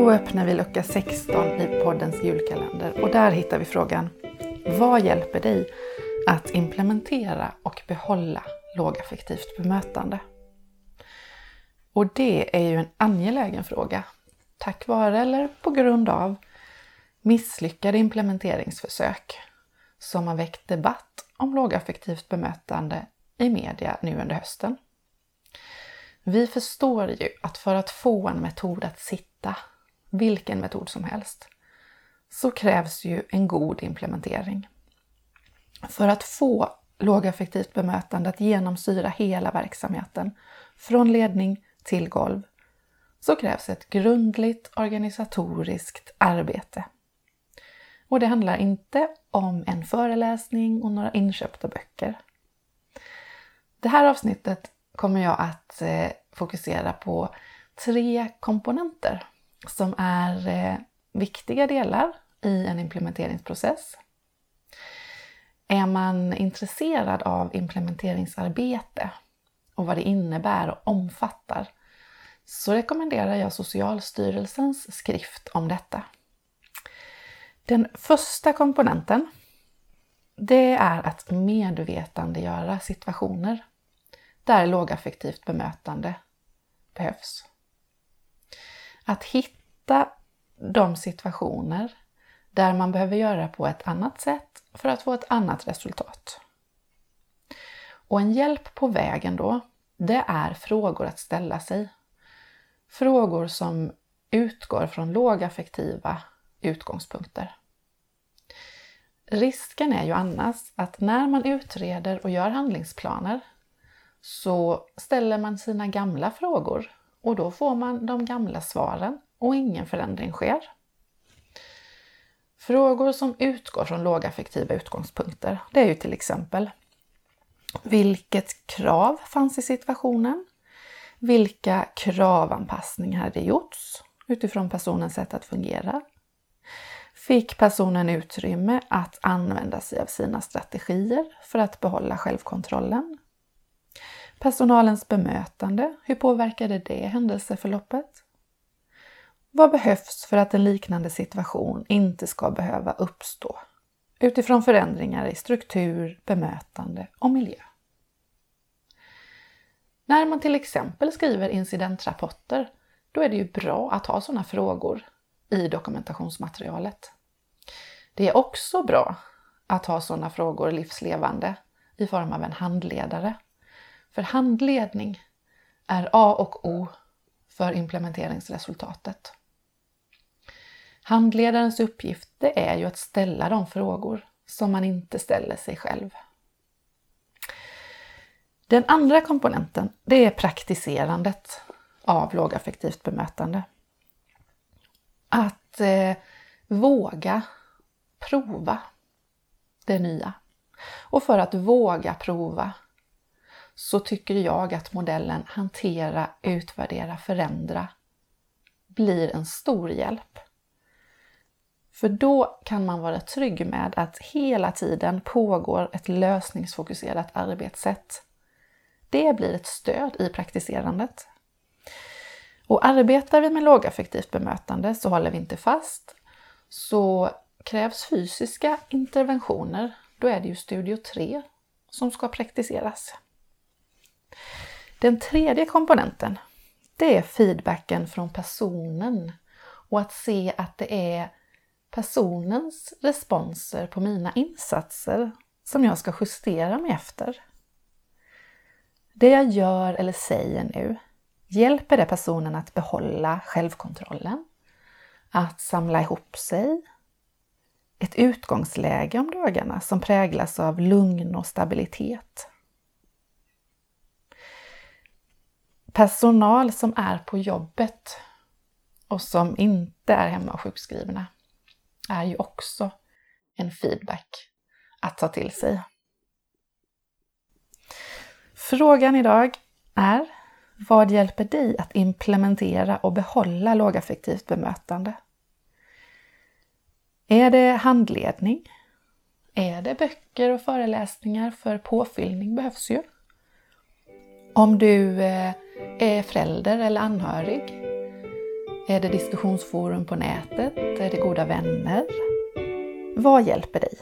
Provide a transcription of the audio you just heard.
Då öppnar vi lucka 16 i poddens julkalender och där hittar vi frågan Vad hjälper dig att implementera och behålla lågaffektivt bemötande? Och det är ju en angelägen fråga. Tack vare eller på grund av misslyckade implementeringsförsök som har väckt debatt om lågaffektivt bemötande i media nu under hösten. Vi förstår ju att för att få en metod att sitta, vilken metod som helst, så krävs ju en god implementering. För att få lågaffektivt bemötande att genomsyra hela verksamheten, från ledning till golv, så krävs ett grundligt organisatoriskt arbete. Och det handlar inte om en föreläsning och några inköpta böcker. Det här avsnittet kommer jag att eh, fokusera på tre komponenter som är eh, viktiga delar i en implementeringsprocess. Är man intresserad av implementeringsarbete och vad det innebär och omfattar så rekommenderar jag Socialstyrelsens skrift om detta. Den första komponenten det är att medvetandegöra situationer där lågaffektivt bemötande behövs. Att hitta de situationer där man behöver göra på ett annat sätt för att få ett annat resultat. Och en hjälp på vägen då, det är frågor att ställa sig. Frågor som utgår från lågaffektiva utgångspunkter. Risken är ju annars att när man utreder och gör handlingsplaner så ställer man sina gamla frågor och då får man de gamla svaren och ingen förändring sker. Frågor som utgår från lågaffektiva utgångspunkter, det är ju till exempel vilket krav fanns i situationen? Vilka kravanpassningar hade gjorts utifrån personens sätt att fungera? Fick personen utrymme att använda sig av sina strategier för att behålla självkontrollen? Personalens bemötande, hur påverkade det händelseförloppet? Vad behövs för att en liknande situation inte ska behöva uppstå utifrån förändringar i struktur, bemötande och miljö? När man till exempel skriver incidentrapporter, då är det ju bra att ha sådana frågor i dokumentationsmaterialet. Det är också bra att ha sådana frågor livslevande i form av en handledare för handledning är A och O för implementeringsresultatet. Handledarens uppgift det är ju att ställa de frågor som man inte ställer sig själv. Den andra komponenten det är praktiserandet av lågaffektivt bemötande. Att eh, våga prova det nya. Och för att våga prova så tycker jag att modellen hantera, utvärdera, förändra blir en stor hjälp. För då kan man vara trygg med att hela tiden pågår ett lösningsfokuserat arbetssätt. Det blir ett stöd i praktiserandet. Och arbetar vi med lågaffektivt bemötande så håller vi inte fast, så krävs fysiska interventioner, då är det ju Studio 3 som ska praktiseras. Den tredje komponenten, det är feedbacken från personen och att se att det är personens responser på mina insatser som jag ska justera mig efter. Det jag gör eller säger nu, hjälper det personen att behålla självkontrollen? Att samla ihop sig? Ett utgångsläge om dagarna som präglas av lugn och stabilitet? Personal som är på jobbet och som inte är hemma och sjukskrivna är ju också en feedback att ta till sig. Frågan idag är Vad hjälper dig att implementera och behålla lågaffektivt bemötande? Är det handledning? Är det böcker och föreläsningar för påfyllning behövs ju? Om du eh, är förälder eller anhörig? Är det diskussionsforum på nätet? Är det goda vänner? Vad hjälper dig?